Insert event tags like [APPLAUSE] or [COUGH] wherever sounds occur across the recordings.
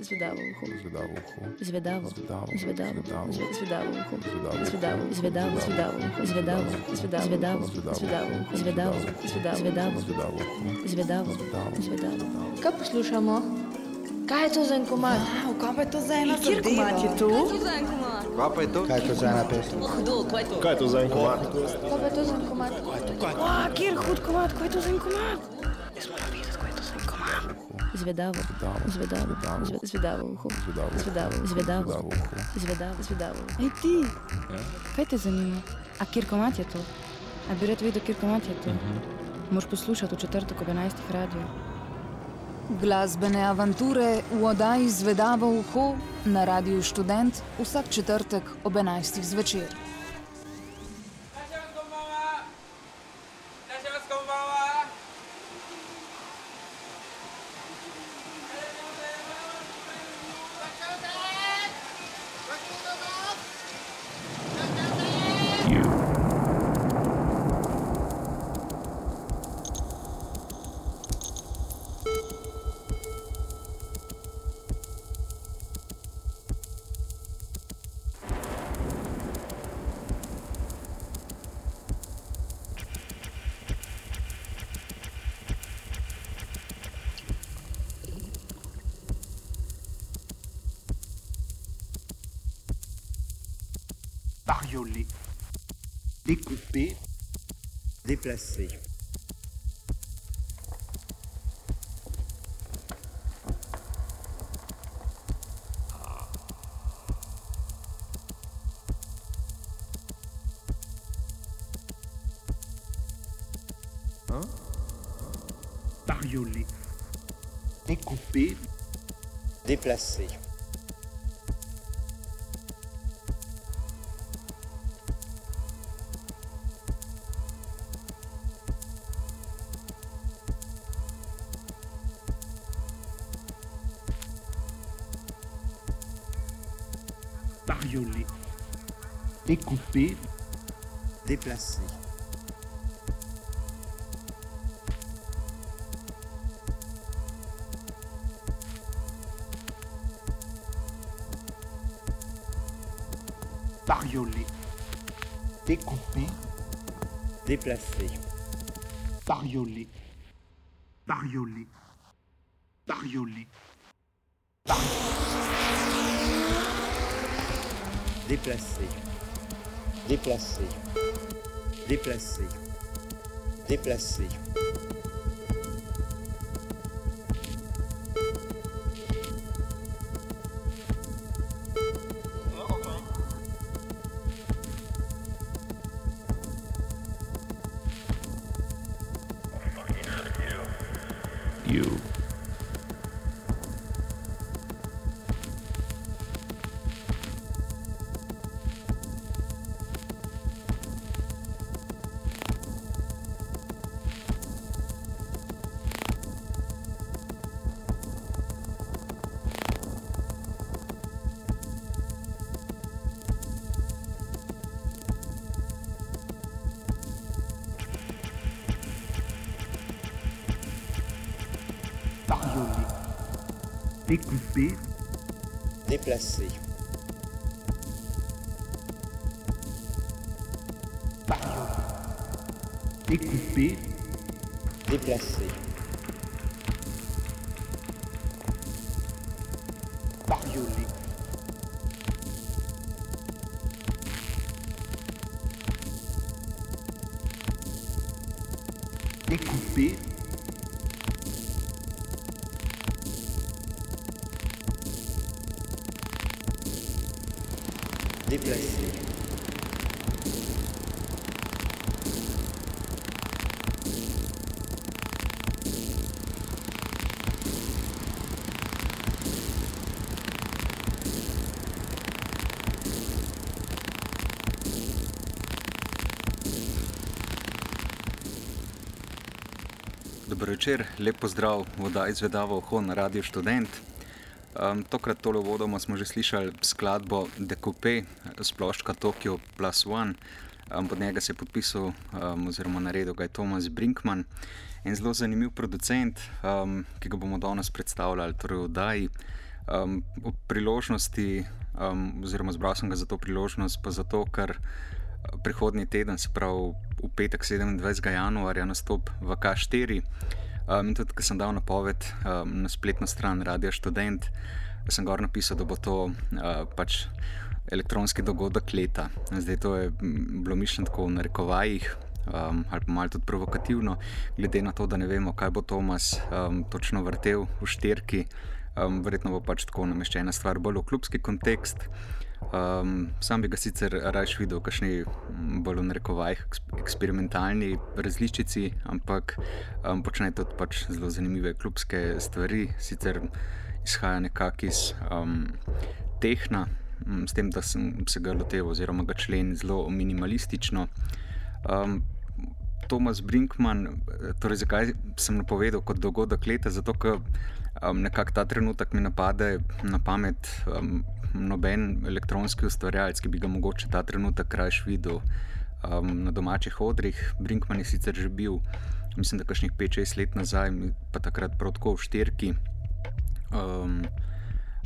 Zvedavo uho. Zvedavo uho. Zvedavo. Zvedavo. Zvedavo. Zvedavo. Zve- Zvedavo uho. Zvedavo. Zvedavo. Zvedavo. Zvedavo uho. Zvedavo. Zvedavo. Zvedavo. Zvedavo. Zvedavo. Zvedavo. Zvedavo uho. Zvedavo. Zvedavo. Zvedavo. Kaj poslušamo? Kaj je to za en komad? Wow, kaj pa je to za ena Kjer komad je to? Kaj pa je to? Kaj je to za ena pesem? Kaj je to za en komad? Kaj pa je to za en komad? Wow, kjer hud komad, kaj je to za en komad? Zvedavo. Zvedavo. Zve- Zvedavo uho. Zvedavo. Zvedavo. Zvedavo. Zvedavo uho. Zvedavo. Zvedavo. Ej ti, kaj te zanima? A kjer komad je to? A bi rad vedel, kjer komad je to? Moš poslušati v četrtek ob 11. radio. Glasbene avanture v oddaji Zvedavo uho na Radiu Študent vsak četrtek ob 11. zvečer. déplacer. Hein Bariolé. Découper. Déplacer. découper, déplacer. Barioler, découper, déplacer. Barioler, barioler, barioler, déplacer déplacer, déplacer, déplacer. Yuli. Découper. Déplacer. Večer, lep pozdrav v oddaji Zvedavo Oho na Radio Student. Um, tokrat tole vodoma smo že slišali skladbo Decoupé, sploščka Tokyo Plus One. Um, pod njega se je podpisal um, oziroma naredil ga je Thomas Brinkman. En zelo zanimiv producent, um, ki ga bomo danes predstavljali torej v oddaji. Um, ob priložnosti, um, oziroma zbral sem ga za to priložnost, pa zato, ker prihodnji teden, se pravi v petek 27. januarja, nastop v K4. Um, in tudi, ker sem dal napoved um, na spletno stran Radio Student, sem gor napisal, da bo to uh, pač elektronski dogodek leta. Zdaj to je bilo mišljeno tako v narekovajih. Um, ali pa malo tudi provokativno, glede na to, da ne vemo, kaj bo Tomas um, točno vrtel v šterki. Um, verjetno bo pač tako nameščena stvar bolj v klubski kontekst. Um, sam bi ga sicer raje videl, kakšni bolj v narekovajih eksperimentalni različici, ampak um, počne tudi pač zelo zanimive klubske stvari, sicer izhaja nekako iz um, tehna, um, s tem, da sem se ga loteval, oziroma ga člen zelo minimalistično. Um, Tomas Brinkman, torej zakaj sem napovedal kot dogodek leta? Zato, ker um, nekako ta trenutek mi napade na pamet um, noben elektronski ustvarjalec, ki bi ga mogoče ta trenutek raje videl um, na domačih odrih. Brinkman je sicer že bil, mislim, da kašnih 5-6 let nazaj, pa takrat prav tako v štirki. Um,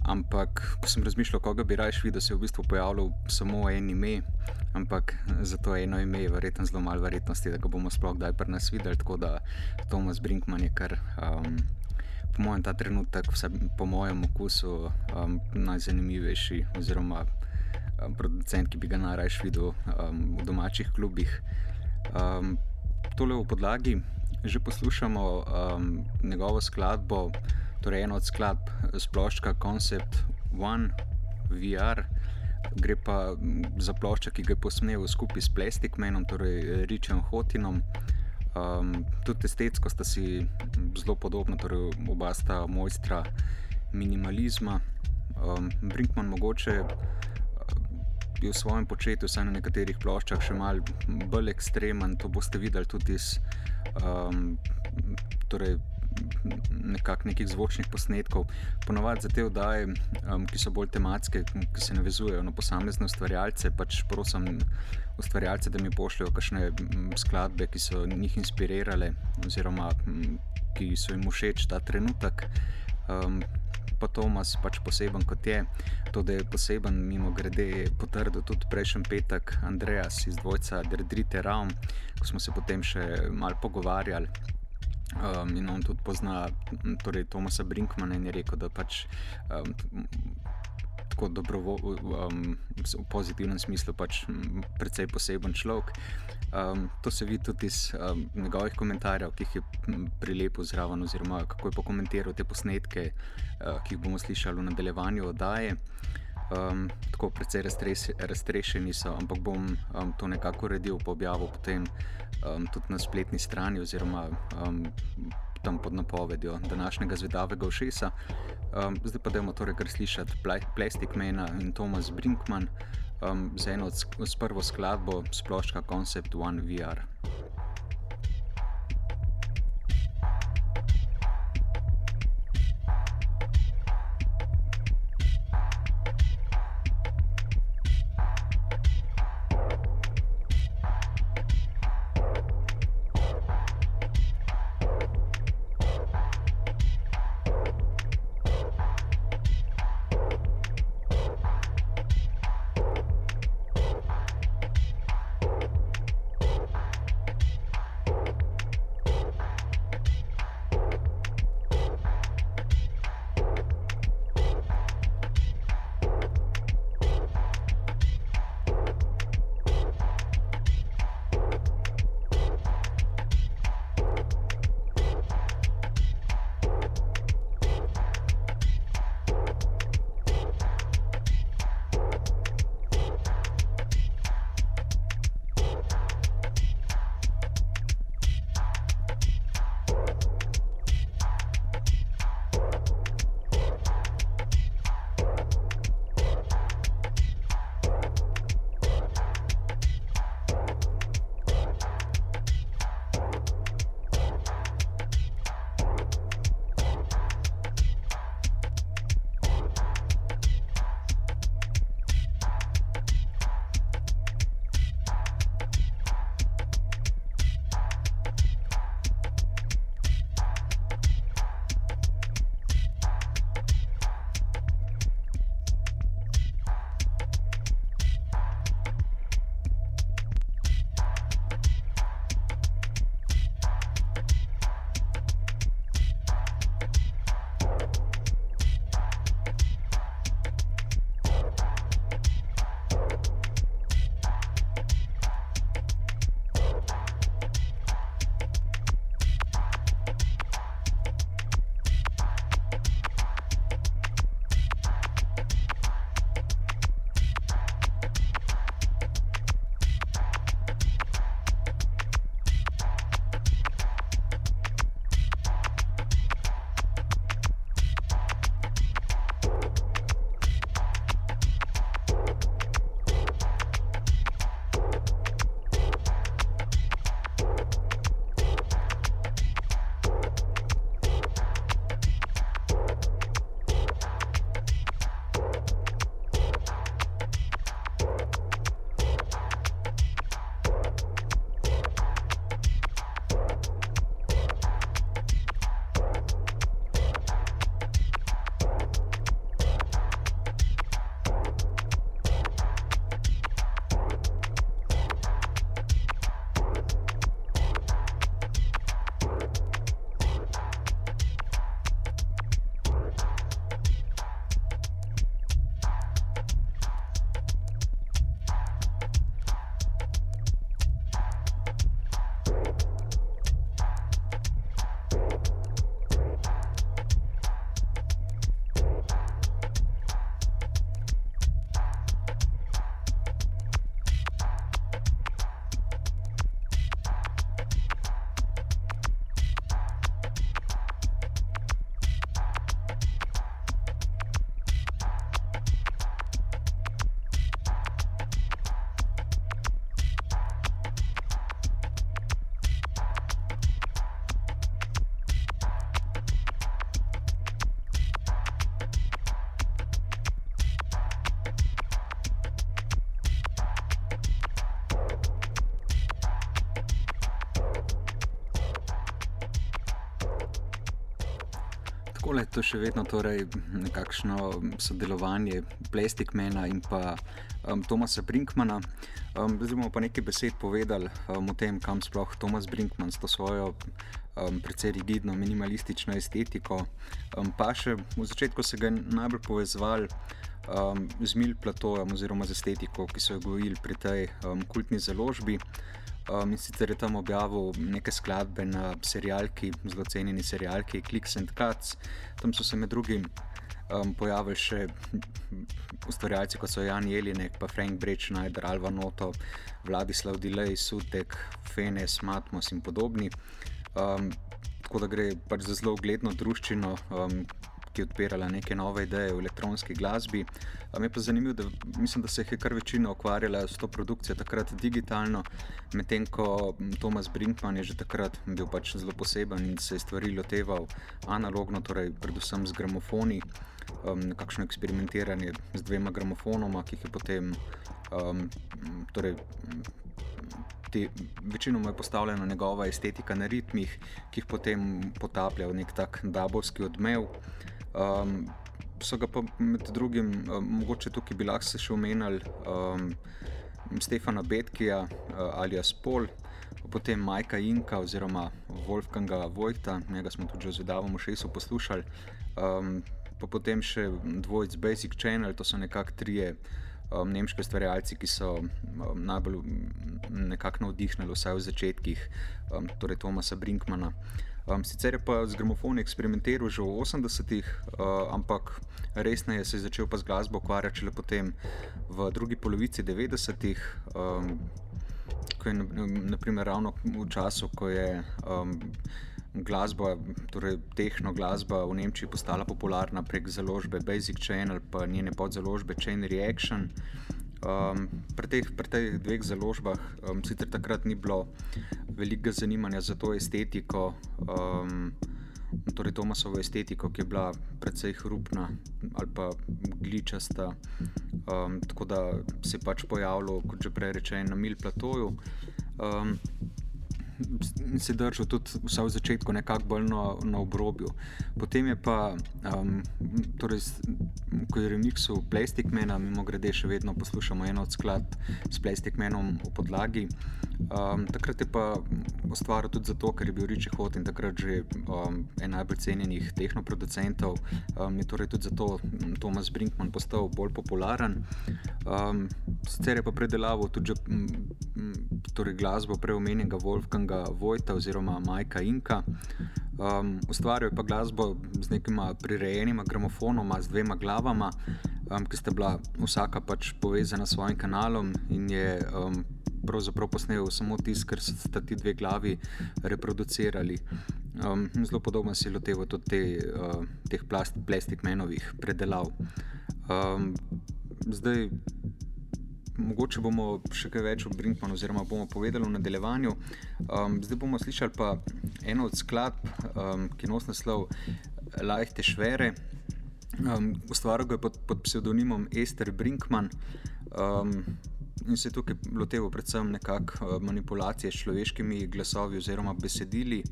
ampak, ko sem razmišljal, koga bi raje videl, se je v bistvu pojavilo samo eno ime, ampak za to eno ime je verjetno zelo malo verjetnosti, da ga bomo sploh kdaj pri nas videli. Tako da Tomas Brinkman je kar. Um, Po mojem, ta trenutek, vse po mojem okusu, um, najzanimivejši, oziroma um, producent, ki bi ga najraje videl um, v domačih klubih. Um, tole v podlagi že poslušamo um, njegovo skladbo, torej eno od skladb sploščka Concept One VR. Gre pa za plošček, ki ga je posnel skupaj s Plastic Manom, torej Richem Hotinom. Um, tudi estetsko sta si zelo podobna, torej oba sta mojstra minimalizma. Um, Brinkman mogoče je v svojem početju, vsaj na nekaterih ploščah, še malo bolj ekstremen. To boste videli tudi iz um, torej, nekak nekih zvočnih posnetkov. Ponovadi za te oddaje, um, ki so bolj tematske, ki se navezujejo na posamezne ustvarjalce, pač prosim ustvarjalce, da mi pošljajo kakšne skladbe, ki so njih inspirirale oziroma ki so jim všeč ta trenutek. Um, Pa Tomas, pač poseben kot je, to, da je poseben, mimo grede, je potrdil tudi prejšnji petek Andreas iz dvojca Dredrite Raum, ko smo se potem še malo pogovarjali. Um, in on tudi pozna torej, Tomasa Brinkmana in je rekel, da pač um, tako dobro um, v pozitivnem smislu pač precej poseben človek. Um, to se vidi tudi iz um, njegovih komentarjev, ki jih je prilepil zraven, oziroma kako je pokomentiral te posnetke, uh, ki jih bomo slišali v nadaljevanju oddaje. Um, tako precej raztrešeni so, ampak bom um, to nekako uredil po objavu potem um, tudi na spletni strani oziroma um, tam pod napovedjo današnjega zvedavega ušesa. Um, zdaj pa dajmo torej kar slišati Plastic Man in Thomas Brinkman um, z eno od, s prvo skladbo sploščka Concept One VR. To še vedno torej nekakšno sodelovanje Plastikmana in pa um, Tomasa Brinkmana. Um, zdaj bomo pa nekaj besed povedali um, o tem, kam sploh Tomas Brinkman s to svojo um, precej rigidno minimalistično estetiko. Um, pa še v začetku se ga je najbolj povezval um, z Mil Platojem oziroma z estetiko, ki so jo gojili pri tej um, kultni založbi. Um, in sicer je tam objavil neke skladbe na serialki, zelo cenjeni serialki Clicks and Cuts. Tam so se med drugim um, pojavili še ustvarjalci kot so Jan Jelinek, pa Frank Brečnajder, Alva Noto, Vladislav Dilej, Sutek, Fenes, Matmos in podobni. Um, tako da gre pač za zelo ugledno družščino, um, ki je odpirala neke nove ideje v elektronski glasbi. Um, je pa zanimivo, da mislim, da se je kar večina ukvarjala s to produkcijo takrat digitalno, medtem ko Tomas Brinkman je že takrat bil pač zelo poseben in se je stvari loteval analogno, torej predvsem z gramofoni. Um, nekakšno eksperimentiranje z dvema gramofonoma, ki jih je potem, um, torej, večinoma je postavljena njegova estetika na ritmih, ki jih potem potaplja v nek tak dabovski odmev. Um, so ga pa med drugim, um, mogoče tukaj bi lahko še omenjali um, Stefana Betkija uh, ali Spol, potem Majka Inka oziroma Wolfganga Vojta, njega smo tudi že v Zvedavom še poslušali. Um, pa potem še dvojc Basic Channel, to so nekako trije um, nemški ustvarjalci, ki so um, najbolj nekako navdihnili, vsaj v začetkih, um, torej Tomasa Brinkmana. Um, sicer je pa z gramofoni eksperimentiral že v 80-ih, uh, ampak resneje se je začel pa z glasbo ukvarjati šele potem v drugi polovici 90-ih. Um, Ko je naprimer, ravno v času, ko je um, glasba, torej tehno glasba v Nemčiji postala popularna prek založbe Basic Channel, pa njene podzaložbe Chain Reaction. Um, pri, teh, pri teh dveh založbah um, sicer takrat ni bilo veliko zanimanja za to estetiko, um, torej Tomasovo estetiko, ki je bila precej hrupna ali pa gličasta. Um, tako da se je pač pojavilo, kot že prej rečeno, na Mil Platoju. Um, se držal tudi vse v začetku nekako bolj na, na obrobju. Potem je pa, um, torej, ko je remixil Plastic Man, mimo grede še vedno poslušamo eno od skladb s Plastic Manom v podlagi. Um, takrat je pa ustvaril tudi zato, ker je bil Richie Hot in takrat že um, en najbolj cenjenih tehnoproducentov. Um, je torej tudi zato Thomas Brinkman postal bolj popularen. Um, sicer je pa predelaval tudi že, m, torej glasbo preomenjenega Wolfganga Vojta oziroma Majka Inka. Um, ustvarjal je pa glasbo z nekima prirejenima gramofonoma, z dvema glavama, um, ki sta bila vsaka pač povezana s svojim kanalom in je um, pravzaprav posnel samo tisto, kar sta ti dve glavi reproducirali. Um, zelo podobno si je loteval tudi te, uh, teh plast, plastikmenovih predelav. Um, zdaj, mogoče bomo še kaj več o Brinkmanu, oziroma bomo povedali v nadaljevanju. Um, zdaj bomo slišali pa eno od skladb, um, ki nosi naslov Lajte Švere. Um, ustvaril ga je pod, pod psevdonimom Ester Brinkman. Um, In se je tukaj loteval predvsem nekakšne manipulacije s človeškimi glasovi oziroma besedili.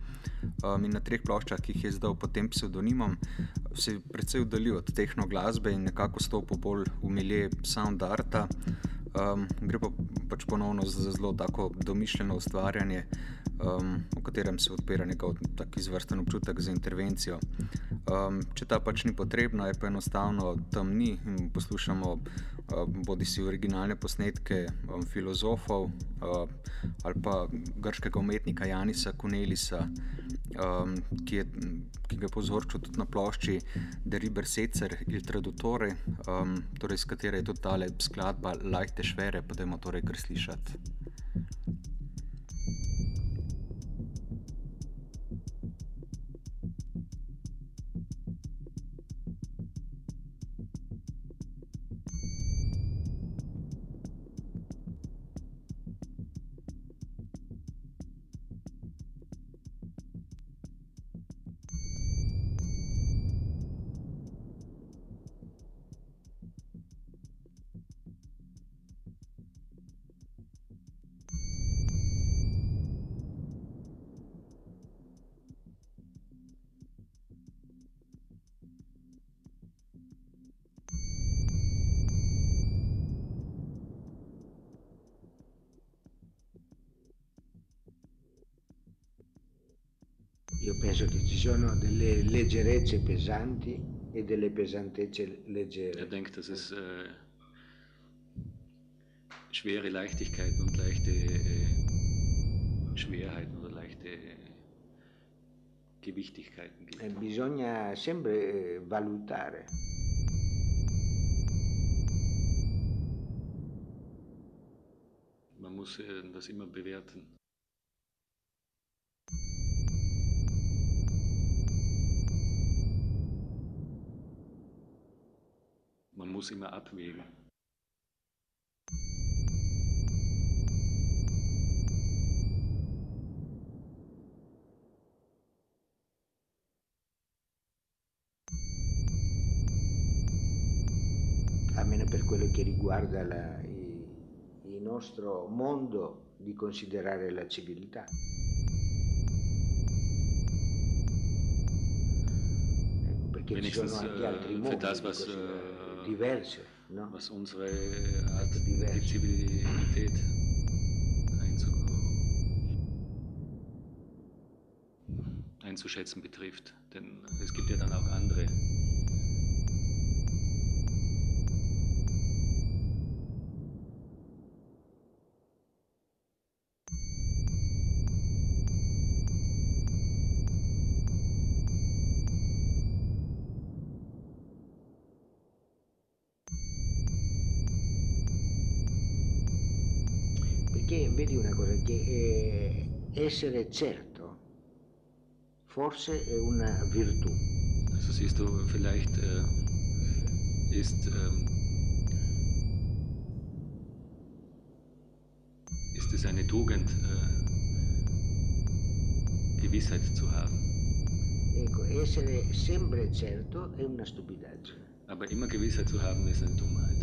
Um, in na treh ploščah, ki jih je zdal pod tem psevdonimom, se je precej oddaljil od tehno glasbe in nekako stopil bolj v milje sound arta. Um, gre pa pač ponovno za zelo tako domišljeno ustvarjanje, um, v katerem se odpira nek tak izvrsten občutek za intervencijo. Um, če ta pač ni potrebna, je pa enostavno tam ni in poslušamo um, bodi si originalne posnetke um, filozofov um, ali pa grškega umetnika Janisa Kunelisa, um, ki, je, ki ga je povzročil tudi na plošči Deriber Secer il Tradutore, um, torej s katere je tudi ta skladba Lajte švere, pa da imamo torej kar slišati. Sono delle leggerezze pesanti e delle pesantezze leggere. Er denkt, dass es äh, schwere Leichtigkeiten und leichte äh, Schwerheiten oder leichte Gewichtigkeiten gibt. E bisogna sempre eh, valutare. Man muss äh, das immer bewerten. Immer abwägen. almeno per quello che riguarda la- il nostro mondo, di considerare la civiltà. Ecco, perché ci sono anche altri modi für das, was, äh, diverse, no? was unsere Art, die Zivilität einzu einzuschätzen betrifft. Denn es gibt ja dann auch andere. Che eh, essere certo forse è una virtù. Also siehst du, vielleicht äh, ist, ähm, ist es eine Tugend, äh, Gewissheit zu haben. Ecco, essere sempre certo è una stupidaggine. Aber immer Gewissheit zu haben, ist eine Dummheit.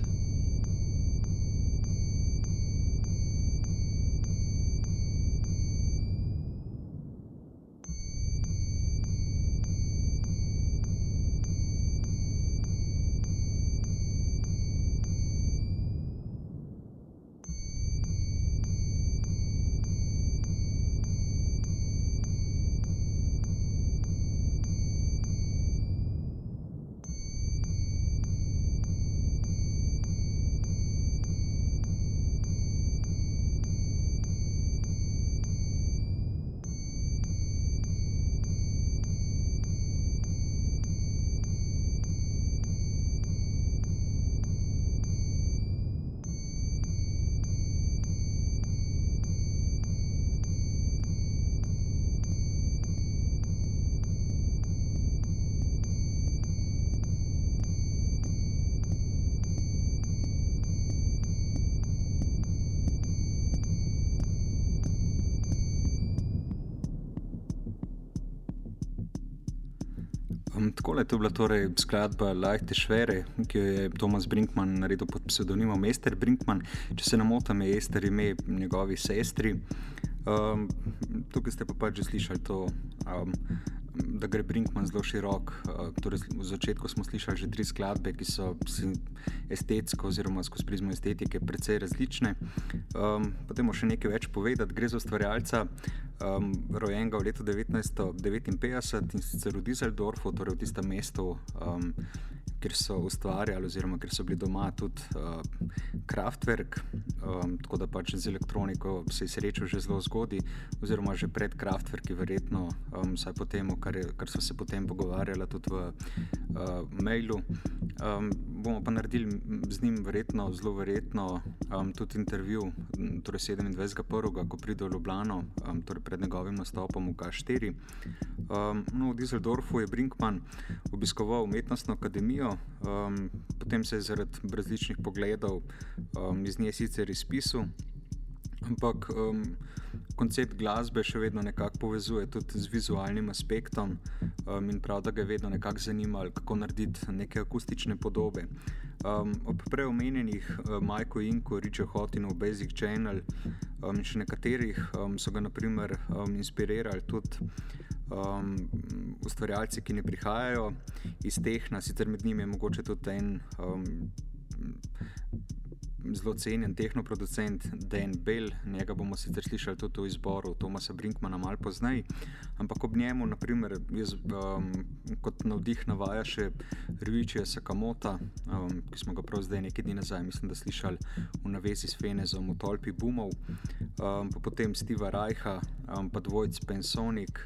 Um, Tako je to bila torej skladba Lajte Švere, ki jo je Tomas Brinkman naredil pod psevdonimom Ester Brinkman. Če se ne motim, je Ester ime njegovi sestri. Um, tukaj ste pa pač že slišali to, um, da gre Brinkman zelo širok. Uh, torej, v začetku smo slišali že tri skladbe, ki so estetsko oziroma skozi prizmo estetike precej različne. Um, potem bomo še nekaj več povedati. Gre za ustvarjalca, um, rojenega v letu 1959 in sicer v Düsseldorfu, torej v tistem mestu, um, kjer so ustvarjali, oziroma kjer so bili doma tudi uh, Kraftwerk. Um, tako da pač z elektroniko se je srečal že zelo zgodaj, oziroma že pred Kraftwerki, verjetno, um, vsaj po tem, kar, je, kar so se potem pogovarjali tudi v uh, mailu. Um, bomo pa naredili z njim, verjetno, zelo verjetno, um, tudi intervju, torej 27.1., ko pride v Ljubljano, um, torej pred njegovim nastopom v K4. Um, no, v Düsseldorfu je Brinkman obiskoval umetnostno akademijo, um, potem se je zaradi različnih pogledov um, iz nje sicer izpisal. Ampak um, koncept glasbe še vedno nekako povezuje tudi z vizualnim aspektom um, in prav, da ga je vedno nekako zanimalo, kako narediti neke akustične podobe. Um, ob preomenjenih uh, Majku Inku, Richu Hotinu, Basic Channel um, in še nekaterih um, so ga naprimer um, inspirirali tudi um, ustvarjalci, ki ne prihajajo iz tehna, sicer med njimi je mogoče tudi en um, zelo cenjen tehnoproducent Dan Bell, njega bomo sicer slišali tudi v izboru Tomasa Brinkmana malo pozneje, ampak ob njemu, naprimer, jaz um, kot navdih navaja še Rjuičija Sakamota, um, ki smo ga prav zdaj nekaj dni nazaj, mislim, da slišali v navezi s Fenezom v Tolpi Bumov, um, pa potem Steva Rajha, um, pa Dvojc Pensonic,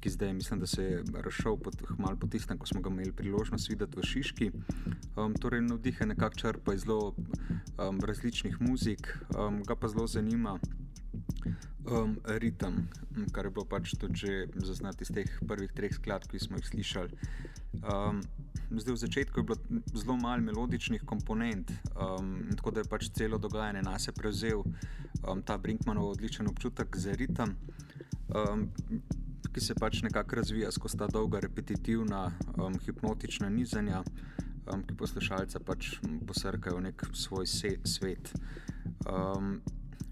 ki zdaj mislim, da se je razšel pod, malo po tistem, ko smo ga imeli priložnost videti v Šiški. Um, torej, navdih je nekako črpa iz zelo um, različnih muzik, um, ga pa zelo zanima. Um, ritem, kar je bilo pač tudi zaznati iz teh prvih treh skladb, ki smo jih slišali. Um, zdaj, v začetku je bilo zelo malo melodičnih komponent, um, tako da je pač celo dogajanje na sebe prevzel um, ta Brinkmanov odličen občutek za ritem. Um, ki se pač nekako razvija skozi ta dolga, repetitivna, um, hipnotična nizanja, um, ki poslušalca pač posrkajo v nek svoj se, svet. Um,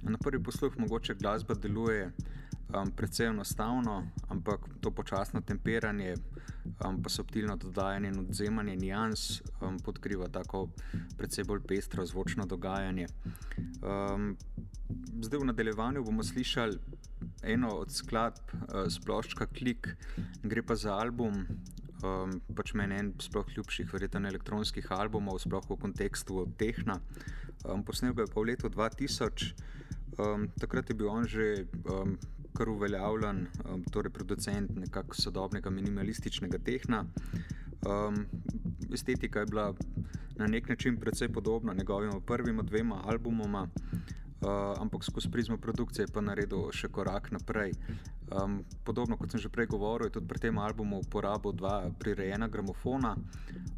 na prvi posluh mogoče glasba deluje um, precej enostavno, ampak to počasno temperanje, um, pa subtilno dodajanje in odzemanje nijans um, podkriva tako precej bolj pestro zvočno dogajanje. Um, zdaj v nadaljevanju bomo slišali eno od skladb uh, sploščka Klik, gre pa za album. Um, pač meni en sploh ljubših, verjetno elektronskih albumov, sploh v kontekstu Tehna. Um, posnel ga je pa v letu 2000, um, takrat je bil on že um, kar uveljavljen, um, torej producent nekako sodobnega minimalističnega tehna. Um, estetika je bila na nek način precej podobna njegovima prvima dvema albumoma, uh, ampak skozi prizmo produkcije je pa naredil še korak naprej. Um, podobno kot sem že prej govoril, je tudi pri tem albumu uporabil dva prirejena gramofona,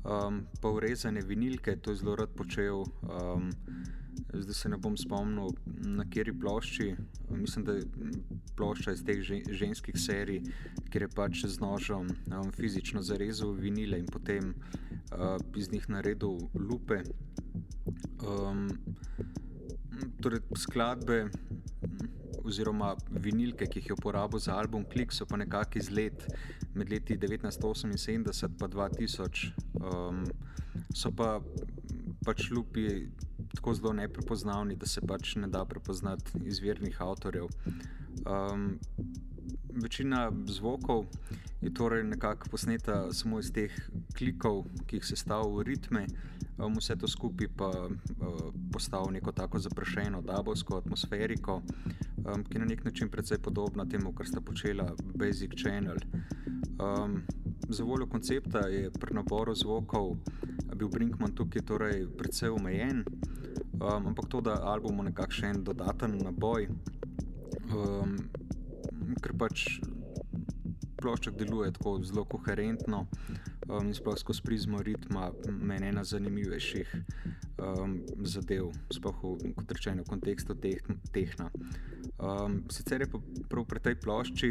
um, pa urezane vinilke, to je zelo rad počel. Um, Zdaj se ne bom spomnil, na kateri plošči. Mislim, da je plošča iz teh ženskih serij, kjer je pač z nožem um, fizično zarezal vinile in potem uh, iz njih naredil lupe. Um, torej, skladbe oziroma vinilke, ki jih je uporabil za album Klik, so pa nekako iz let med leti 1978 in 2000. Um, so pa pač lupi tako zelo neprepoznavni, da se pač ne da prepoznati izvirnih avtorjev. Um, večina zvokov je torej nekako posneta samo iz teh klikov, ki jih sestavljajo v ritme, um, vse to skupaj pa uh, postavlja neko tako zaprašeno, dabovsko atmosferiko, um, ki je na nek način precej podobna temu, kar sta počela Basic Channel. Um, za voljo koncepta je pri naboru zvokov bil Brinkman tukaj torej precej omejen, um, ampak to, da album je nekakšen dodaten naboj, um, ker pač plošček deluje tako zelo koherentno um, in sploh skozi prizmo ritma, meni ena zanimivejših um, zadev, sploh v, kot rečeno, v kontekstu teh, tehna. Um, sicer je pa prav pri tej plošči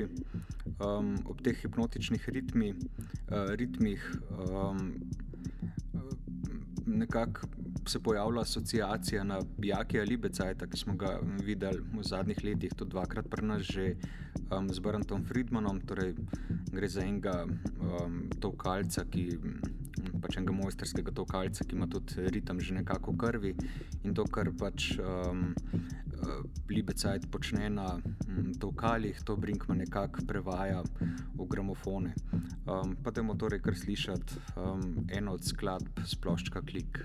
um, ob teh hipnotičnih ritmi, uh, ritmih um, nekako se pojavila asociacija na Jaki ali Becajta, ki smo ga videli v zadnjih letih, tudi dvakrat pri nas že um, z Brntom Friedmanom. Torej, gre za enega um, tovkalca, ki pač enega mojsterskega tovkalca, ki ima tudi ritem že nekako v krvi in to, kar pač um, uh, Libecajt počne na um, tovkalih, to Brinkman nekako prevaja v gramofone. Um, pa temo torej kar slišati um, eno od skladb sploščka Klik.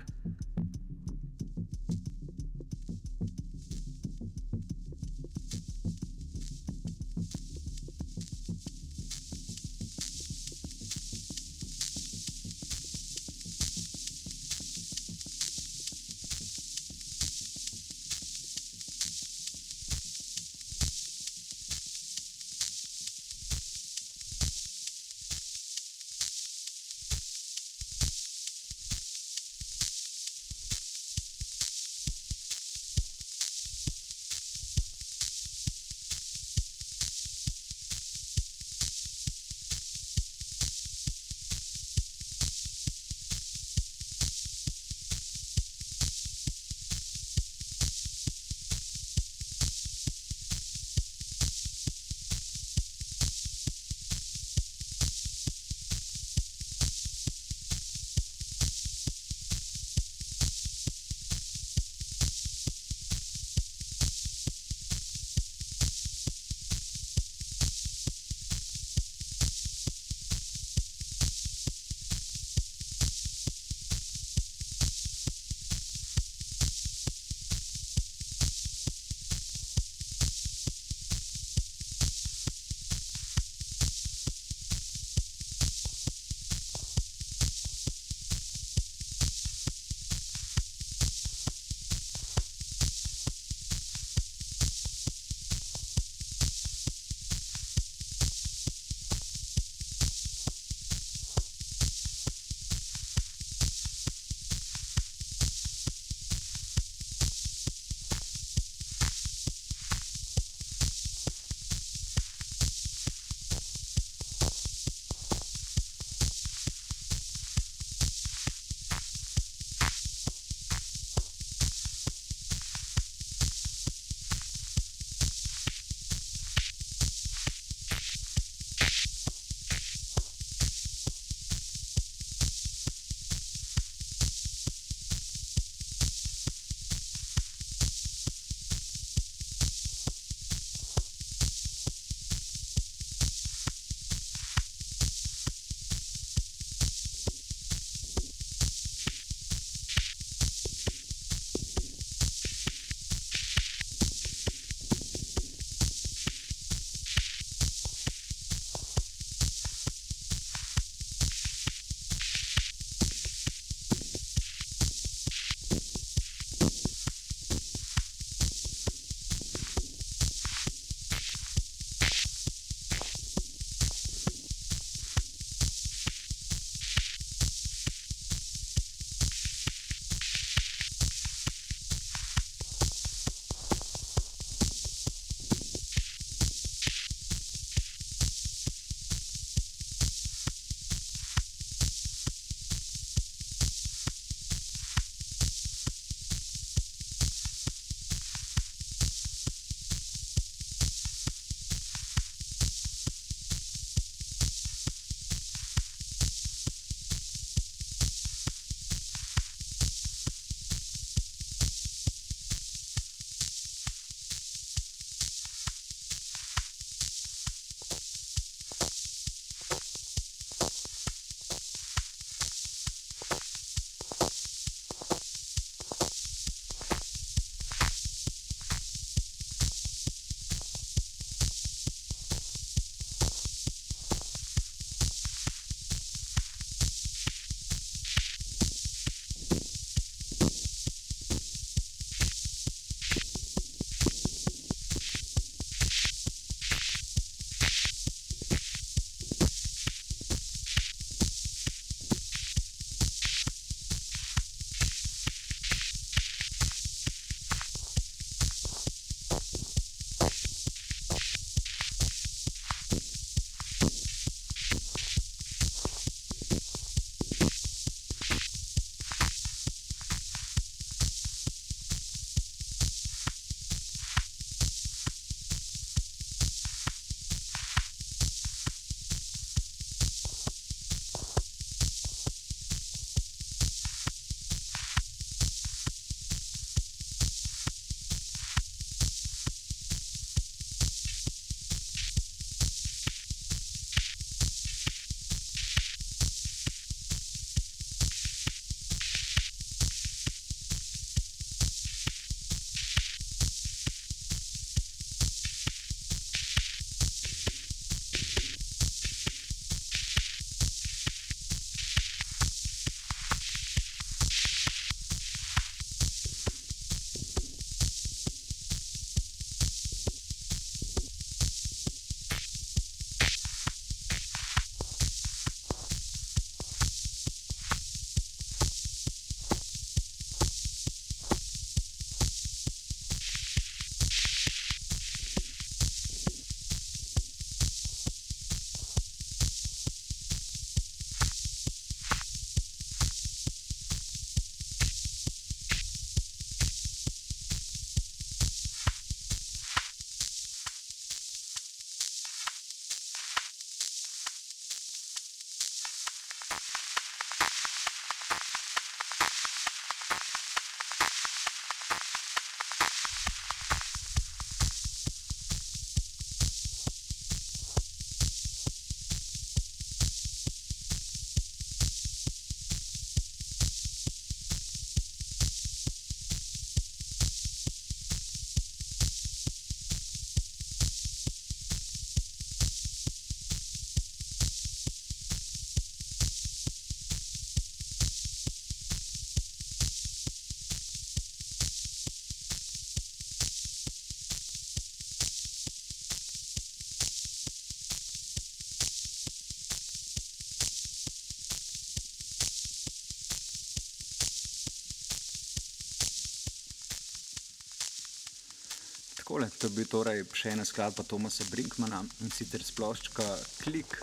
Takole, to je bil torej še ena skladba Tomasa Brinkmana in sicer sploščka Klik.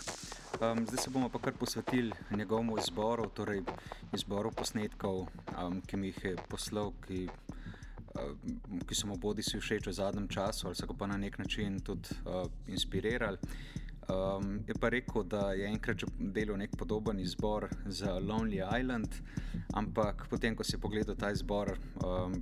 Um, zdaj se bomo pa kar posvetili njegovemu izboru, torej izboru posnetkov, um, ki mi jih je poslal, ki, um, ki so mu bodi si všeč v zadnjem času ali so ga pa na nek način tudi uh, inspirirali. Um, je pa rekel, da je enkrat delal nek podoben izbor za Lonely Island, ampak potem, ko si pogledal ta izbor, um,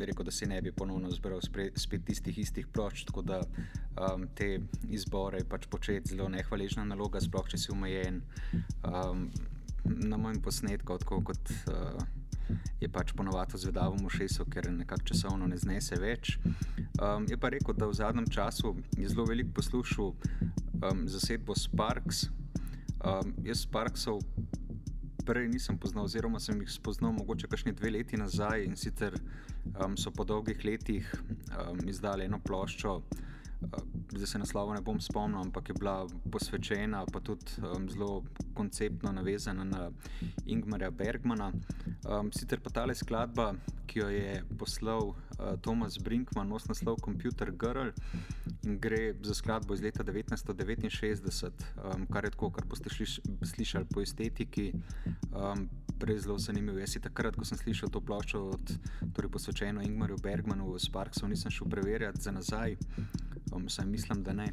rekel, da se ne bi ponovno zbral spet tistih istih plošč. Tako da um, te izbore je pač početi zelo nehvaležna naloga, sploh če si omejen um, na mojem posnetku, tako kot. Uh, Je pač ponovadi zvedavo v šesu, ker nekako časovno ne znese več. Um, je pa rekel, da v zadnjem času je zelo veliko poslušal um, zasedbo Sparks. Um, jaz Sparksov prej nisem poznal, oziroma sem jih spoznal mogoče kakšne dve leti nazaj in sicer um, so po dolgih letih um, izdali eno ploščo. Zdaj se naslova ne bom spomnil, ampak je bila posvečena, pa tudi um, zelo konceptno navezana na Ingmarja Bergmana. Um, sicer pa ta skladba, ki jo je poslal uh, Thomas Brinkman, nosi naslov Computer Girl in gre za skladbo iz leta 1969, um, kar je tako, kar boste šliš, slišali po estetiki. Um, Prej zelo zanimivo je, da takrat, ko sem slišal to ploščo, od, torej posvečeno Ingmarju Bergmanu v Sparksu, nisem šel preverjati za nazaj um, saj mislim, da ne.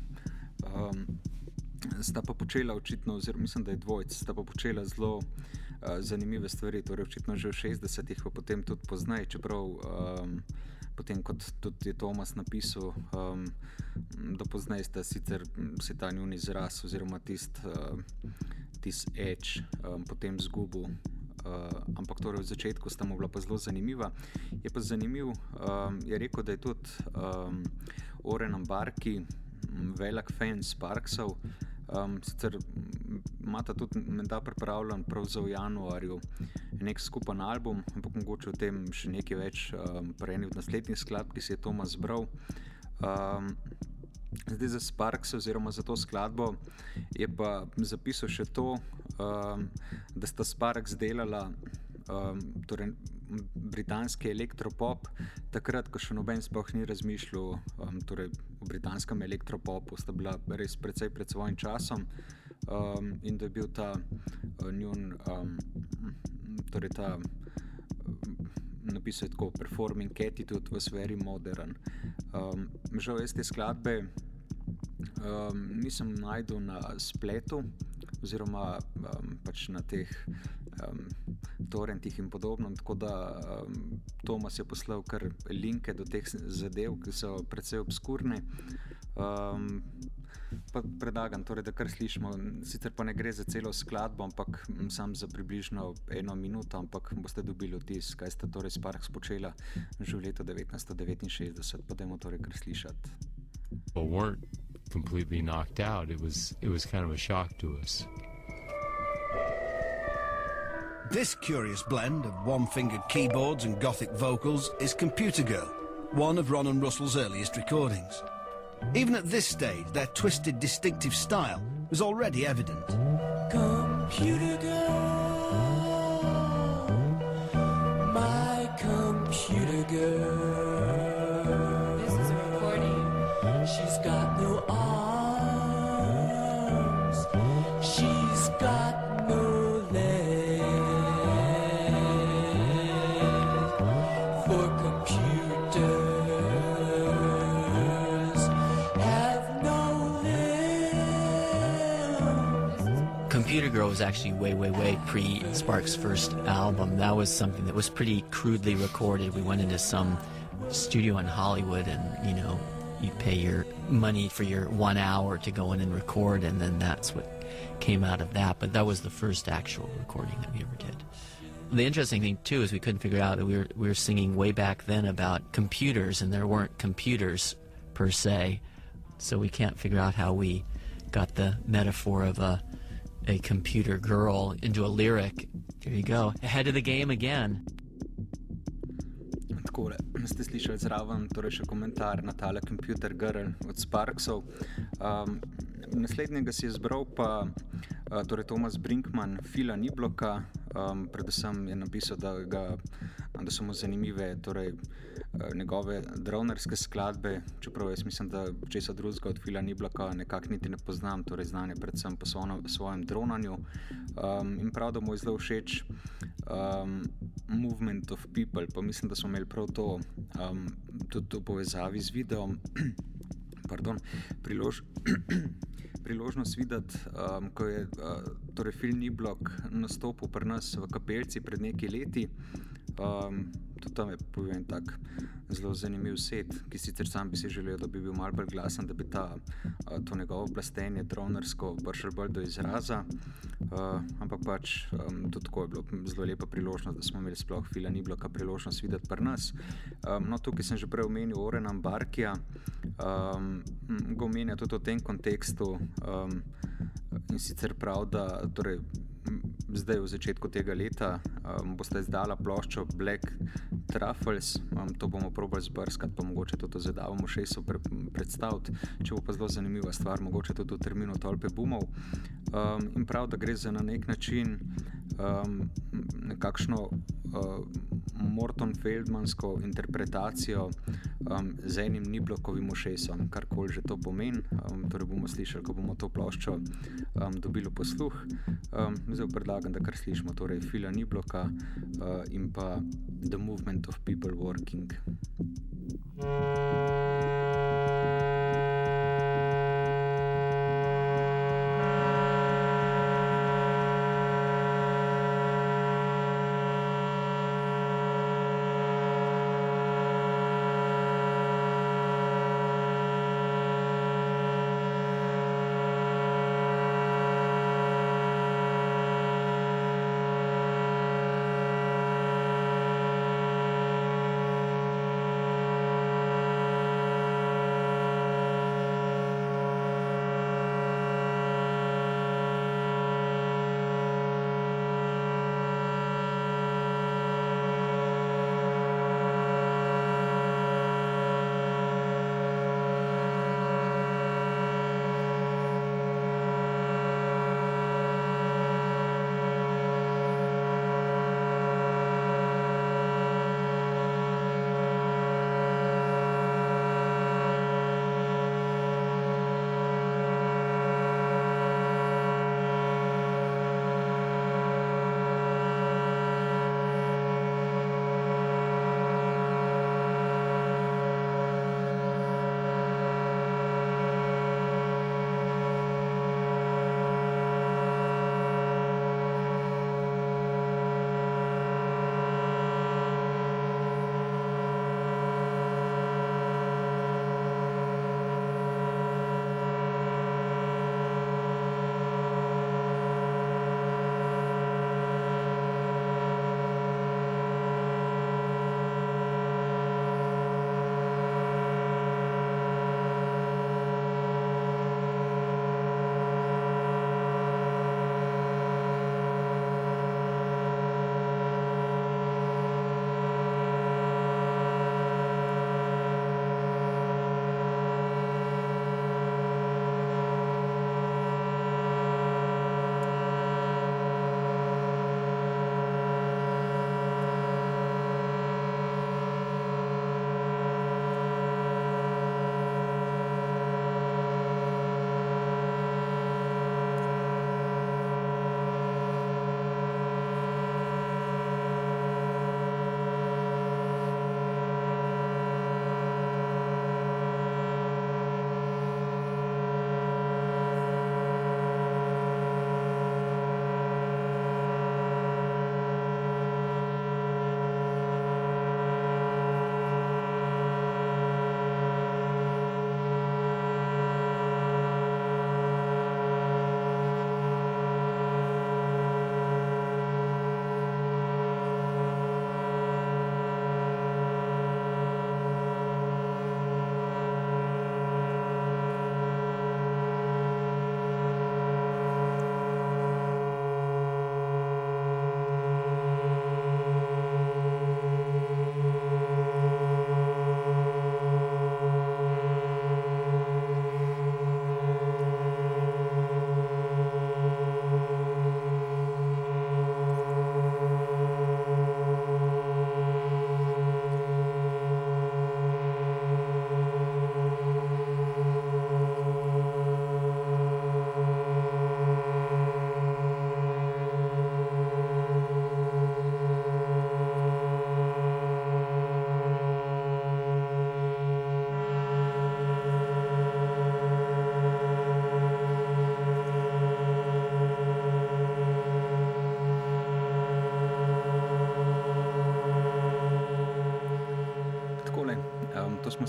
Um, sta pa počela očitno, oziroma mislim, da je dvojc, sta pa počela zelo uh, zanimive stvari, torej očitno že v 60-ih, pa potem tudi poznaj, čeprav um, potem kot tudi je Tomas napisal, um, da poznaj sta sicer se ta njun izraz oziroma tisti uh, tist edge um, potem zgubil. Uh, ampak torej v začetku sta mu bila pa zelo zanimiva. Je pa zanimiv, um, je rekel, da je tudi um, Oren Ambarki, velik fan Sparksov. Um, sicer imata tudi menda pripravljen prav za v januarju nek skupen album, ampak mogoče o tem še nekaj več um, prej v naslednji skladbi, ki se je Tomas zbral. Um, Zdaj za Sparks, oziroma za to skladbo, je pa zapisal še to, um, da sta Sparks delala um, torej britanski elektropop, takrat, ko še noben sploh ni razmišljal um, torej o britanskem elektropopu, sta bila res precej pred svojim časom um, in da je bil ta uh, njun, um, torej ta. Um, napisal je tako, performing attitude was very modern. Um, žal jaz te skladbe um, nisem najdel na spletu, oziroma um, pač na teh um, torrentih in podobno. Tako da um, Tomas je poslal kar linke do teh zadev, ki so precej obskurne. Um, pa predlagam, torej, da kar slišimo. Sicer pa ne gre za celo skladbo, ampak sam za približno eno minuto, ampak boste dobili vtis, kaj sta torej Sparks počela že v letu 1969. Potem torej kar slišati. Well, weren't completely knocked out. It was it was kind of a shock to us. This curious blend of one-fingered keyboards and gothic vocals is Computer Girl, one of Ron and Russell's earliest recordings. Even at this stage, their twisted, distinctive style was already evident. Computer girl, my computer girl. Actually way, way, way pre Sparks' first album. That was something that was pretty crudely recorded. We went into some studio in Hollywood and, you know, you pay your money for your one hour to go in and record, and then that's what came out of that. But that was the first actual recording that we ever did. The interesting thing too is we couldn't figure out that we were we were singing way back then about computers, and there weren't computers per se, so we can't figure out how we got the metaphor of a a computer girl into a lyric. There you go, ahead of the game again. Takole, ste slišali zraven, torej še komentar na tale Computer Girl od Sparksov. Um, naslednjega si je izbral pa uh, torej Tomas Brinkman, Fila Nibloka. Um, predvsem je napisal, da ga da so mu zanimive torej, uh, njegove dronerske skladbe, čeprav jaz mislim, da česa drugega od Fila Niblaka nekako niti ne poznam, torej znanje predvsem po svojem, svojem dronanju. Um, in prav, da mu je zelo všeč um, Movement of People, pa mislim, da smo imeli prav to um, tudi v povezavi z videom. [CLEARS THROAT] Pardon, prilož, [CLEARS THROAT] priložnost videti, um, ko je uh, torej film Niblok nastopil pri nas v kapelci pred nekaj leti. Um, tudi tam je povem tak zelo zanimiv set, ki sicer sam bi si želel, da bi bil mal bolj glasen, da bi ta, uh, to njegovo plastenje dronersko prišel bolj do izraza. Uh, ampak pač um, tudi tako je bilo zelo lepa priložnost, da smo imeli sploh fila Nibloka priložnost videti pri nas. Um, no, tukaj sem že prej omenil Orena Barkija, um, ga omenja tudi v tem kontekstu um, in sicer prav, da torej, zdaj v začetku tega leta um, boste izdala ploščo Black Truffles, um, to bomo probali zbrskati, pa mogoče tudi zadavamo še so pre, predstaviti, če bo pa zelo zanimiva stvar, mogoče tudi v terminu Tolpe Bumov. Um, in prav, da gre za na nek način um, nekakšno uh, Morton Feldmansko interpretacijo um, z enim Niblokovim ušesom, kar koli že to pomeni. Um, torej bomo slišali, ko bomo to ploščo um, dobili posluh. Um, zdaj predlagam, da kar slišimo, torej Fila Nibloka uh, in pa The Movement of People Working. Thank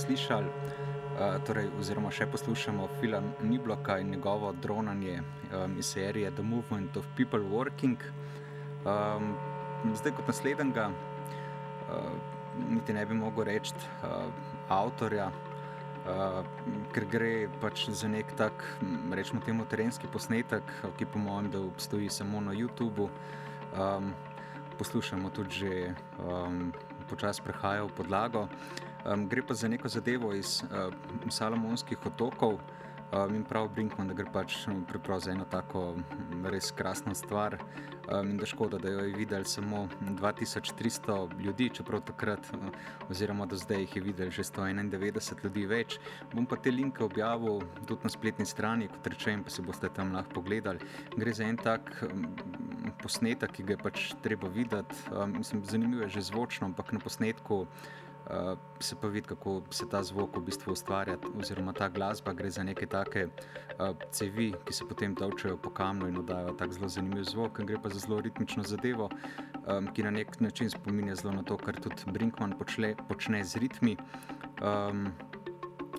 slišali, uh, torej, oziroma še poslušamo film Nibloka in njegovo dronanje um, iz serije The Movement of People Working. Um, zdaj, kot naslednjega, uh, niti ne bi mogel reči uh, avtorja. Uh, ker gre pač za nek tak, rečemo, temu terenski posnetek, ki po mojem, da obstoji samo na YouTubu. Um, poslušamo tudi že um, počasi prehaja v podlago. Um, gre pa za neko zadevo iz uh, Salomonskih otokov. Um, in prav Brinkman, da gre pač preprosto za eno tako res krasno stvar. Um, in da škoda, da jo je videl samo 2300 ljudi, čeprav takrat, oziroma do zdaj jih je videl že 191 ljudi več. Bom pa te linke objavil tudi na spletni strani, kot rečem, pa si boste tam lahko pogledali. Gre za en tak um, posnetek, ki ga je pač treba videti. Um, mislim, zanimivo je že zvočno, ampak na posnetku. Uh, se pa vidi, kako se ta zvok v bistvu ustvarja, oziroma ta glasba gre za neke take uh, cevi, ki se potem točajo po kamnu in oddajo tako zelo zanimiv zvok. Gre pa za zelo ritmično zadevo, um, ki na nek način spominja zelo na to, kar tudi Brinkman počne, počne z ritmi. Um,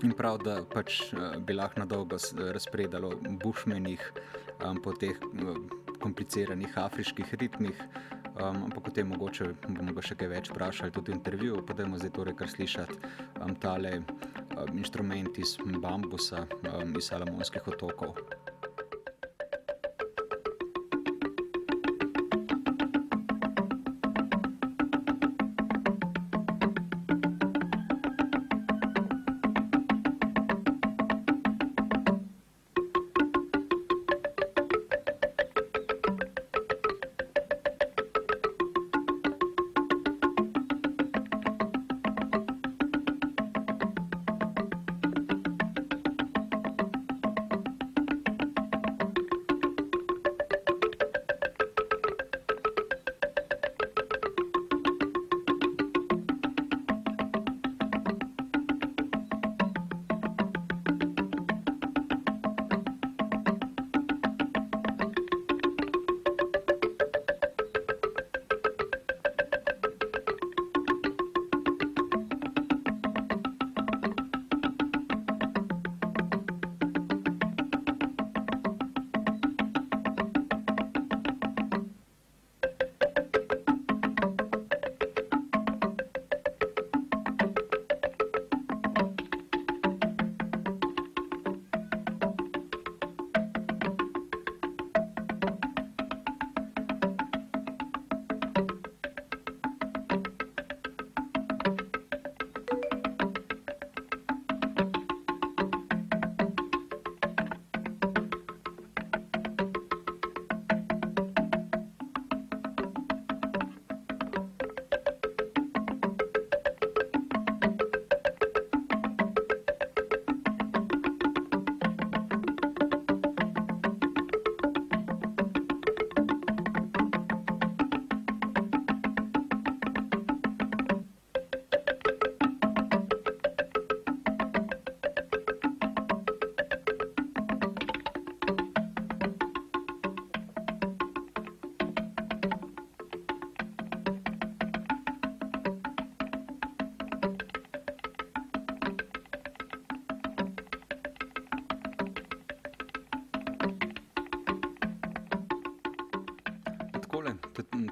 in prav, da pač uh, bi lahko na dolgo razpredalo bušmenih um, po teh uh, kompliciranih afriških ritmih. Um, ampak o tem mogoče bomo še kaj več vprašali tudi v intervjuju, pa da je zdaj torej kar slišati um, tale um, inštrument iz bambusa um, iz Salamonskih otokov.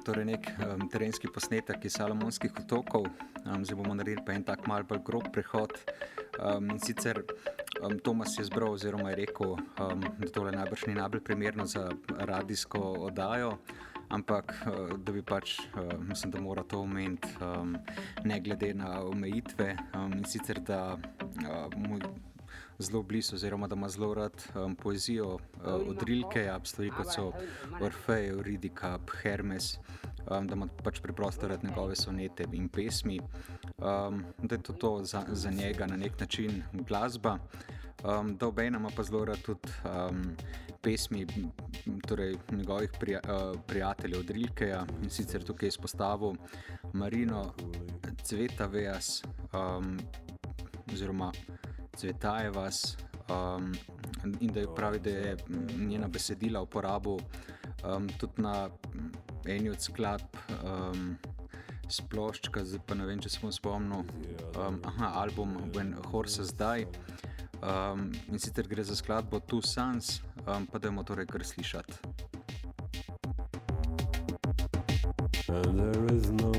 Torej nek um, terenski posnetek iz Salomonskih otokov. Um, zdaj bomo naredili pa en tak mal bolj grob prehod. Um, sicer um, Tomas je zbral, oziroma je rekel, um, da tole najbrž ni najbolj primerno za radijsko oddajo. Ampak, da bi pač, mislim, da mora to omeniti, um, ne glede na omejitve. Um, in sicer, da uh, mu zelo blizu, oziroma da ima zelo rad um, poezijo uh, od Rilke, stvari kot so Orfej, Euridika, Hermes, um, da ima pač preprosto rad njegove sonete in pesmi. Um, da je to, to za, za njega na nek način glasba. Um, da obe ima pa zelo rad tudi um, pesmi torej njegovih prija, uh, prijateljev od Rilkeja in sicer tukaj izpostavil Marino Cveta Vejas um, oziroma Cvetaje vas um, in da je pravi, da je njena besedila uporabil um, tudi na eni od skladb um, sploščka, zdaj pa ne vem, če smo spomnil. Um, album When Horses Die. Um, in sicer gre za skladbo Two Sons, um, pa da bomo torej kar slišati. And there is no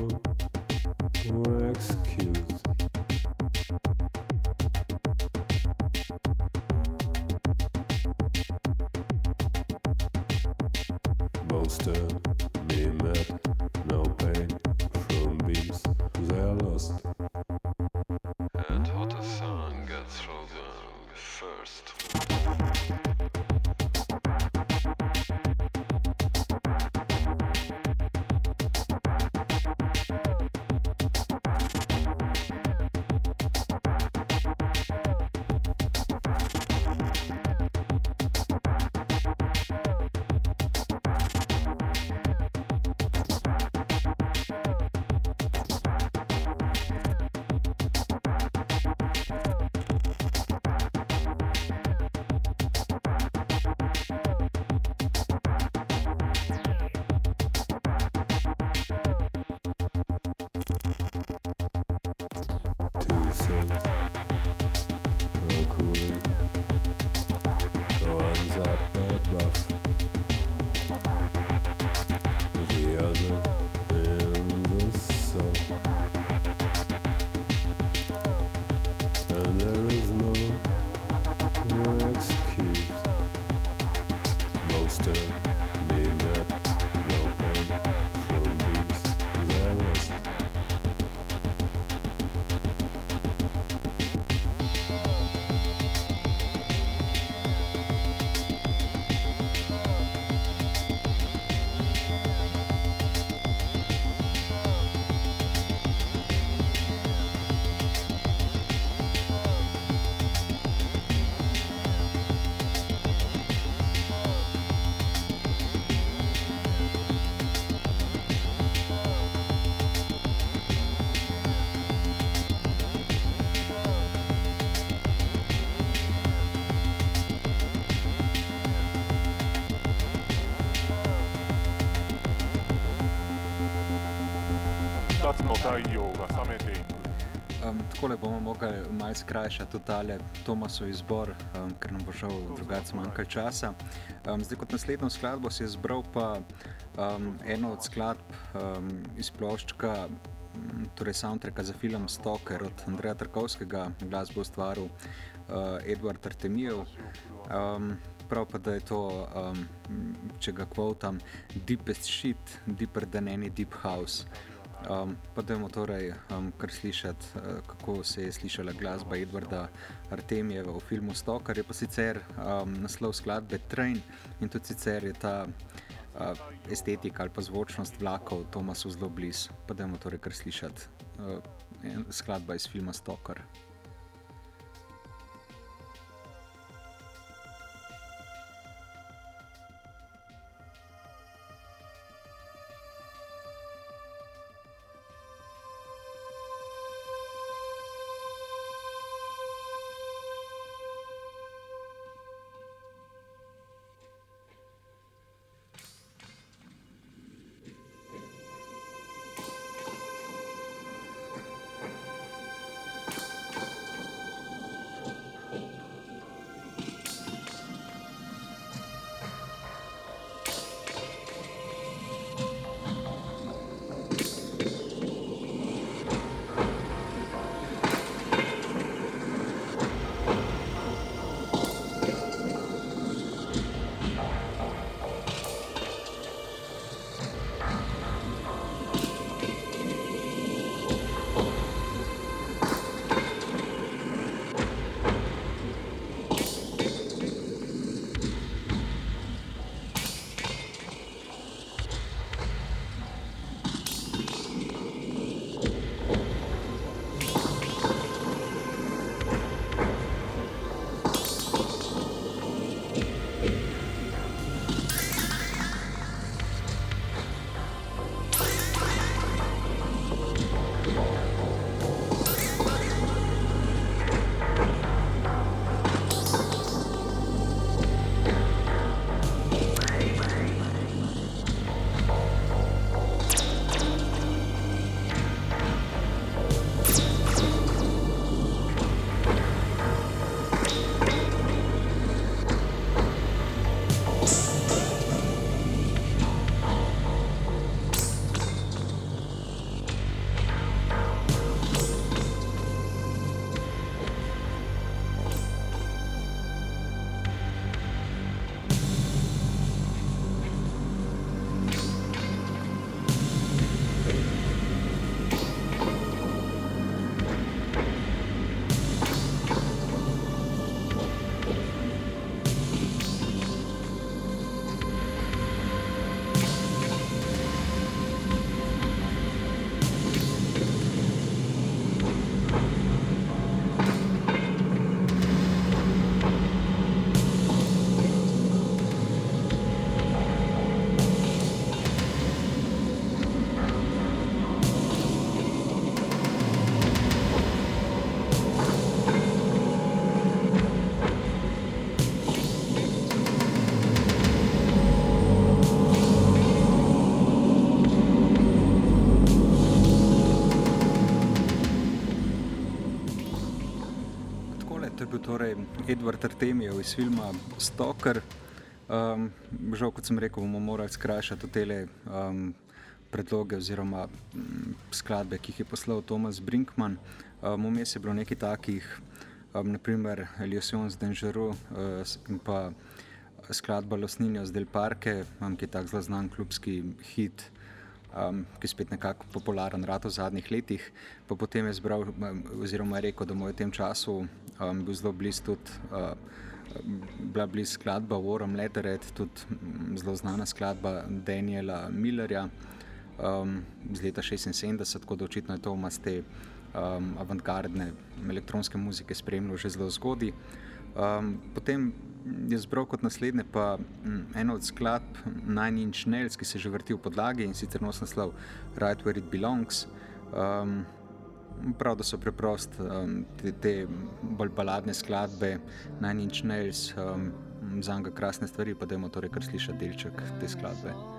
太陽が覚めていく Um, takole bomo mogli malo skrajšati tudi tale Tomasov izbor, um, ker nam bo šel drugače manjkaj časa. Um, zdaj kot naslednjo skladbo si je izbral pa um, eno od skladb um, iz ploščka, m, torej soundtracka za film Stoker od Andreja Trkovskega, glasbo ustvaril uh, Edward Artemijev. Um, prav pa, da je to, um, če ga kvotam, deepest shit, deeper than any deep house. Um, pa da bomo torej um, kar slišati, uh, kako se je slišala glasba Edwarda Artemijeva v filmu Stoker. Je pa sicer um, naslov skladbe Train in tudi sicer je ta uh, estetika ali pa zvočnost vlakov Tomasu zelo blizu. Pa da bomo torej kar slišati uh, skladba iz filma Stoker. Torej Edward Artemijev iz filma Stalker. Um, žal, kot sem rekel, bomo morali skrajšati te um, predloge oziroma um, skladbe, ki jih je poslal Tomas Brinkman. Um, vmes je bilo nekaj takih, um, naprimer Eliosons Dangereux uh, in pa skladba Losninjo z Del Parke, um, ki je tak zelo znan klubski hit um, ki je spet nekako popularen rad v zadnjih letih. Pa potem je zbral, oziroma je rekel, da mu je v tem času um, bil zelo blizu tudi. Uh, Bila blizu skladba Warren Lettered, tudi zelo znana skladba Daniela Millerja um, iz leta 76, tako da očitno je to vmas te um, avantgardne elektronske muzike spremljal že zelo zgodaj. Um, potem je zbral kot naslednje pa m, eno od skladb Nine Inch Nails, ki se že vrti v podlagi in sicer nos naslov Right Where It Belongs. Um, prav, da so preprost um, te, te bolj baladne skladbe Nine Inch Nails, um, za njega krasne stvari, pa dajmo torej kar slišati delček te skladbe.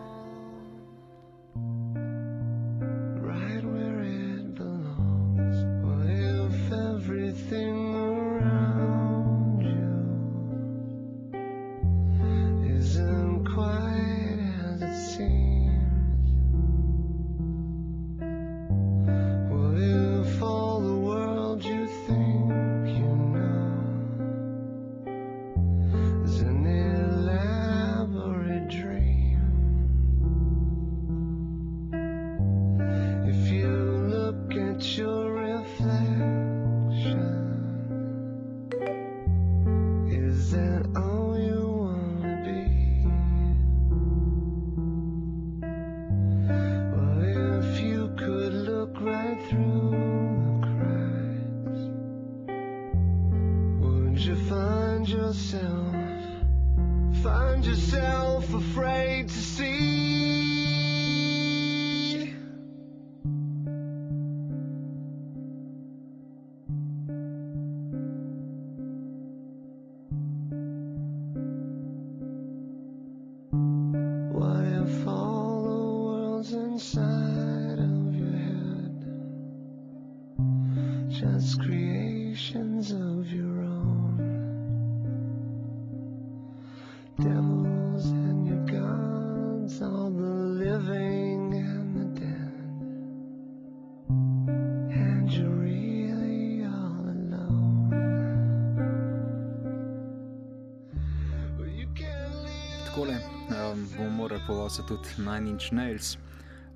Takole um, bomo morali povoziti tudi Nine Inch Nails.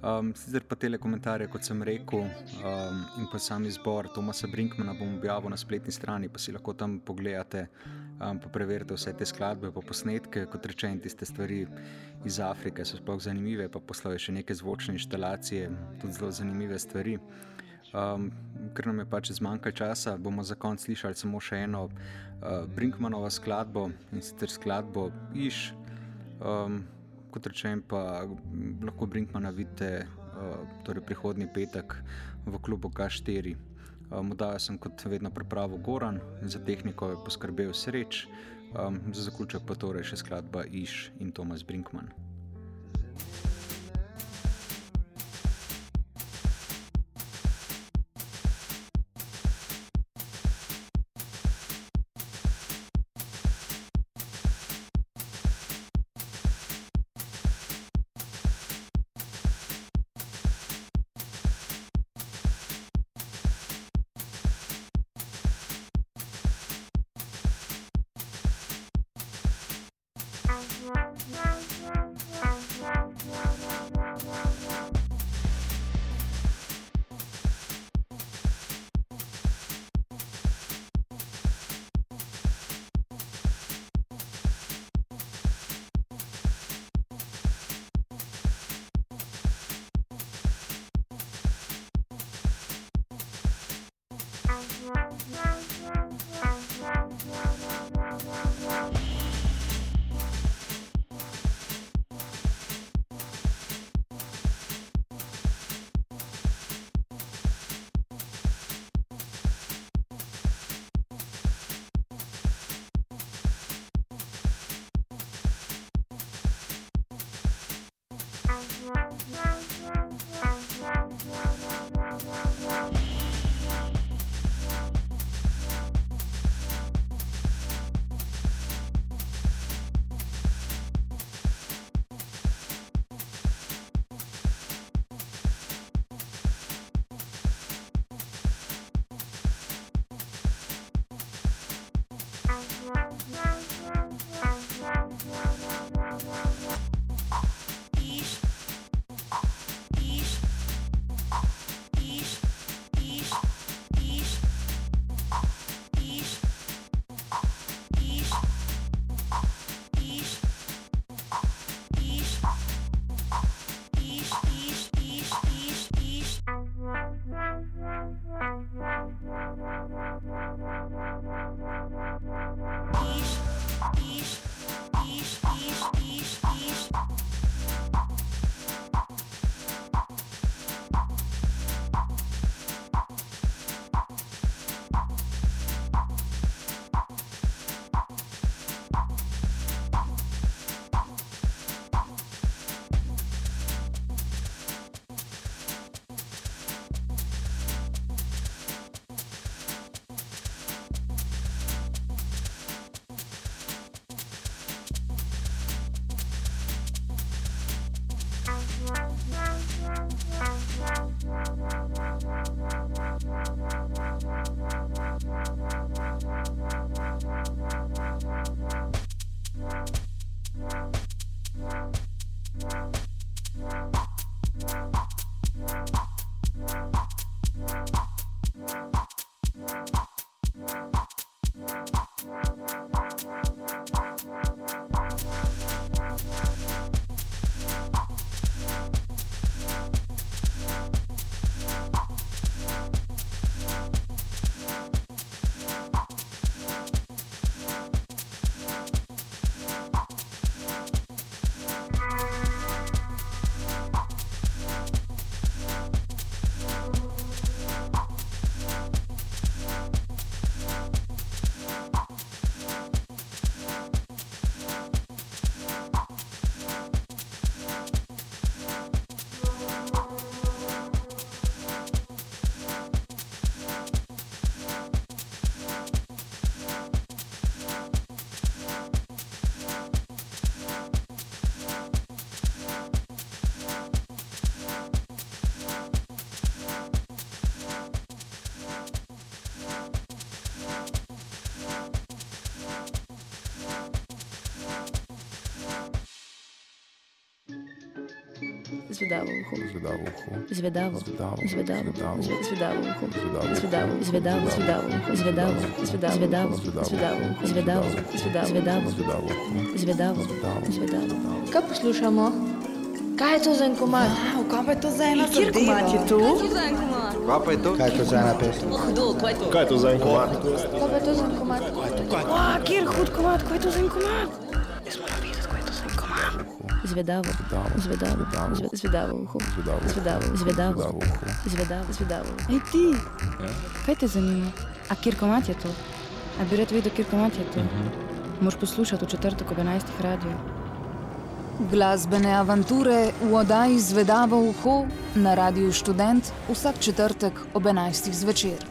Um, sicer pa tele komentarje, kot sem rekel, um, in pa sam izbor Tomasa Brinkmana bom objavil na spletni strani, pa si lahko tam pogledate, um, pa preverite vse te skladbe, pa posnetke, kot rečem, tiste stvari iz Afrike so sploh zanimive, pa poslove še neke zvočne inštalacije, tudi zelo zanimive stvari. Um, ker nam je pač zmanjkalo časa, bomo za konec slišali samo še eno uh, Brinkmanovo skladbo in sicer skladbo Iš. Um, kot rečem, pa lahko Brinkmana vidite uh, torej prihodnji petek v klubu K4. Um, Dajal sem kot vedno pripravo Goran, za tehniko je poskrbel sreč, um, za zaključek pa torej še skladba Iš in Tomas Brinkman. Zvedavo uho. Zvedavo uho. Zvedavo. Zvedavo. Zvedavo. Zvedavo. Zve- Zvedavo uho. Zvedavo. Zvedavo. Zvedavo. Zvedavo uho. Zvedavo. Zvedavo. Zvedavo. Zvedavo. Zvedavo. Zvedavo. Zvedavo uho. Zvedavo. Zvedavo. Kaj poslušamo? Kaj je to za en komad? Wow, kaj pa je to za ena Kjer komad je to? Kaj pa je to? Kaj je to za ena pesem? Hudo, kaj je to? Kaj je to za en komad? Kaj pa je to za en komad? Wow, kjer hud komad, kaj je to za en komad? Zvedavo. Zvedavo. Zve- Zvedavo uho. Zvedavo. Zvedavo. Zvedavo. Zvedavo. Ej ti, kaj te zanima? A kjer komad je to? A bi rad videl, kjer komad je to? Moš poslušati v četrtek ob 11. radiju. Glasbene avanture v oddaji Zvedavo uho na Radiu Študent vsak četrtek ob 11. zvečer.